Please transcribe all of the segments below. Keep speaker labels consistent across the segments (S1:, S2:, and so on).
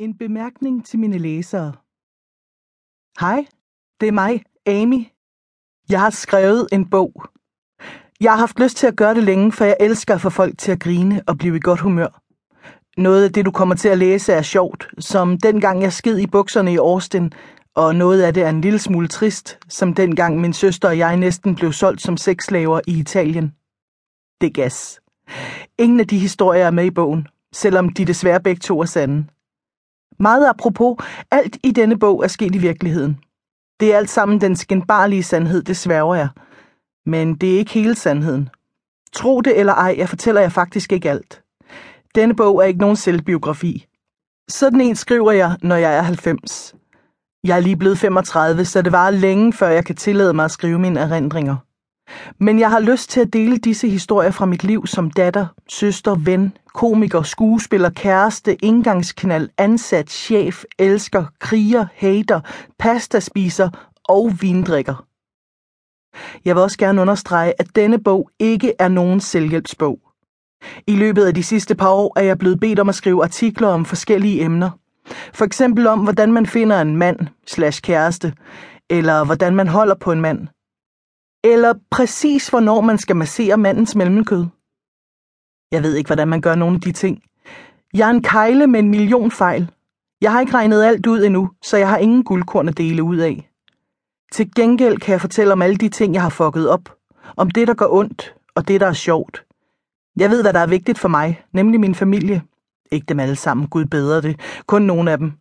S1: En bemærkning til mine læsere. Hej, det er mig, Amy. Jeg har skrevet en bog. Jeg har haft lyst til at gøre det længe, for jeg elsker at få folk til at grine og blive i godt humør. Noget af det, du kommer til at læse, er sjovt, som dengang jeg sked i bukserne i Austin, og noget af det er en lille smule trist, som dengang min søster og jeg næsten blev solgt som sexslaver i Italien. Det gas. Ingen af de historier er med i bogen, selvom de desværre begge to er sande. Meget apropos, alt i denne bog er sket i virkeligheden. Det er alt sammen den skinbarlige sandhed, det sværger jeg. Men det er ikke hele sandheden. Tro det eller ej, jeg fortæller jer faktisk ikke alt. Denne bog er ikke nogen selvbiografi. Sådan en skriver jeg, når jeg er 90. Jeg er lige blevet 35, så det var længe, før jeg kan tillade mig at skrive mine erindringer. Men jeg har lyst til at dele disse historier fra mit liv som datter, søster, ven, komiker, skuespiller, kæreste, indgangsknald, ansat, chef, elsker, kriger, hater, pastaspiser og vindrikker. Jeg vil også gerne understrege, at denne bog ikke er nogen selvhjælpsbog. I løbet af de sidste par år er jeg blevet bedt om at skrive artikler om forskellige emner. For eksempel om, hvordan man finder en mand slash kæreste, eller hvordan man holder på en mand, eller præcis hvornår man skal massere mandens mellemkød. Jeg ved ikke, hvordan man gør nogle af de ting. Jeg er en kejle med en million fejl. Jeg har ikke regnet alt ud endnu, så jeg har ingen guldkorn at dele ud af. Til gengæld kan jeg fortælle om alle de ting, jeg har fucket op. Om det, der gør ondt, og det, der er sjovt. Jeg ved, hvad der er vigtigt for mig, nemlig min familie. Ikke dem alle sammen, Gud bedre det. Kun nogle af dem.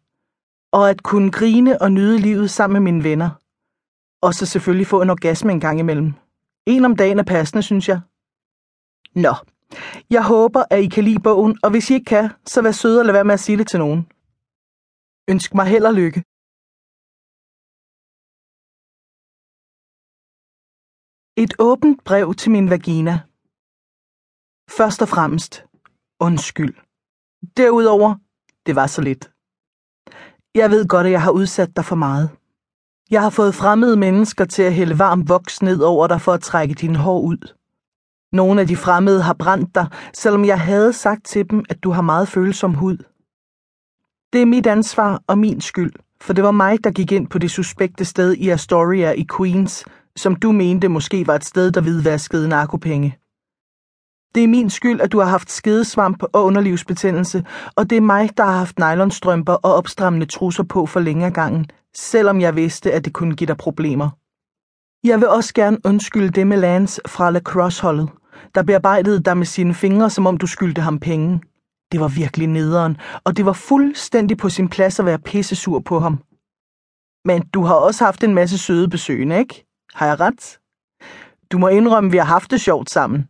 S1: Og at kunne grine og nyde livet sammen med mine venner. Og så selvfølgelig få en orgasme en gang imellem. En om dagen er passende, synes jeg. Nå, jeg håber, at I kan lide bogen, og hvis I ikke kan, så vær søde og lad være med at sige det til nogen. Ønsk mig held og lykke. Et åbent brev til min vagina. Først og fremmest, undskyld. Derudover, det var så lidt. Jeg ved godt, at jeg har udsat dig for meget. Jeg har fået fremmede mennesker til at hælde varm voks ned over dig for at trække dine hår ud. Nogle af de fremmede har brændt dig, selvom jeg havde sagt til dem, at du har meget følsom hud. Det er mit ansvar og min skyld, for det var mig, der gik ind på det suspekte sted i Astoria i Queens, som du mente måske var et sted, der hvidvaskede narkopenge. Det er min skyld, at du har haft skedesvamp og underlivsbetændelse, og det er mig, der har haft nylonstrømper og opstrammende trusser på for længe af gangen, selvom jeg vidste, at det kunne give dig problemer. Jeg vil også gerne undskylde det med Lance fra lacrosse-holdet, der bearbejdede dig med sine fingre, som om du skyldte ham penge. Det var virkelig nederen, og det var fuldstændig på sin plads at være pissesur på ham. Men du har også haft en masse søde besøgende, ikke? Har jeg ret? Du må indrømme, at vi har haft det sjovt sammen.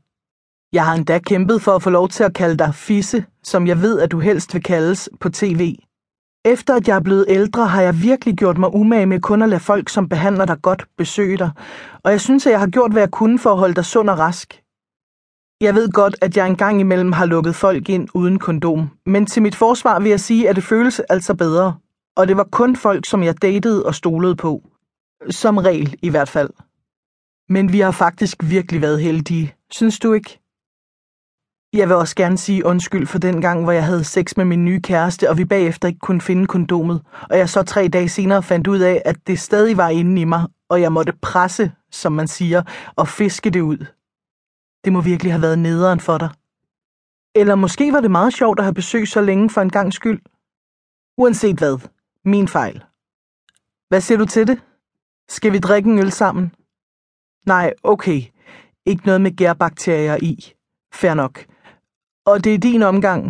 S1: Jeg har endda kæmpet for at få lov til at kalde dig Fisse, som jeg ved, at du helst vil kaldes på tv. Efter at jeg er blevet ældre, har jeg virkelig gjort mig umage med kun at lade folk, som behandler dig godt, besøge dig. Og jeg synes, at jeg har gjort, hvad jeg kunne for at holde dig sund og rask. Jeg ved godt, at jeg engang imellem har lukket folk ind uden kondom, men til mit forsvar vil jeg sige, at det føles altså bedre. Og det var kun folk, som jeg datede og stolede på. Som regel i hvert fald. Men vi har faktisk virkelig været heldige, synes du ikke? Jeg vil også gerne sige undskyld for den gang, hvor jeg havde sex med min nye kæreste, og vi bagefter ikke kunne finde kondomet, og jeg så tre dage senere fandt ud af, at det stadig var inde i mig, og jeg måtte presse, som man siger, og fiske det ud. Det må virkelig have været nederen for dig. Eller måske var det meget sjovt at have besøg så længe for en gang skyld. Uanset hvad. Min fejl. Hvad siger du til det? Skal vi drikke en øl sammen? Nej, okay. Ikke noget med gærbakterier i. Fair nok. Og det er din omgang.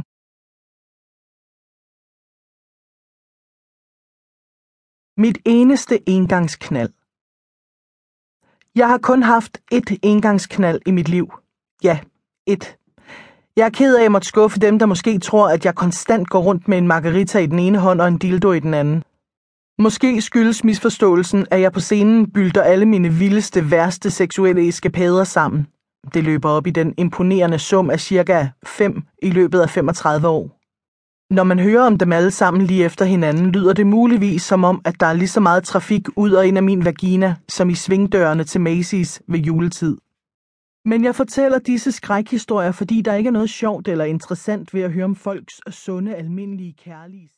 S1: Mit eneste engangsknald. Jeg har kun haft ét engangsknald i mit liv. Ja, ét. Jeg er ked af at måtte skuffe dem, der måske tror, at jeg konstant går rundt med en margarita i den ene hånd og en dildo i den anden. Måske skyldes misforståelsen, at jeg på scenen bylder alle mine vildeste, værste seksuelle eskapader sammen. Det løber op i den imponerende sum af cirka 5 i løbet af 35 år. Når man hører om dem alle sammen lige efter hinanden, lyder det muligvis som om, at der er lige så meget trafik ud og ind af min vagina, som i svingdørene til Macy's ved juletid. Men jeg fortæller disse skrækhistorier, fordi der ikke er noget sjovt eller interessant ved at høre om folks sunde, almindelige kærlige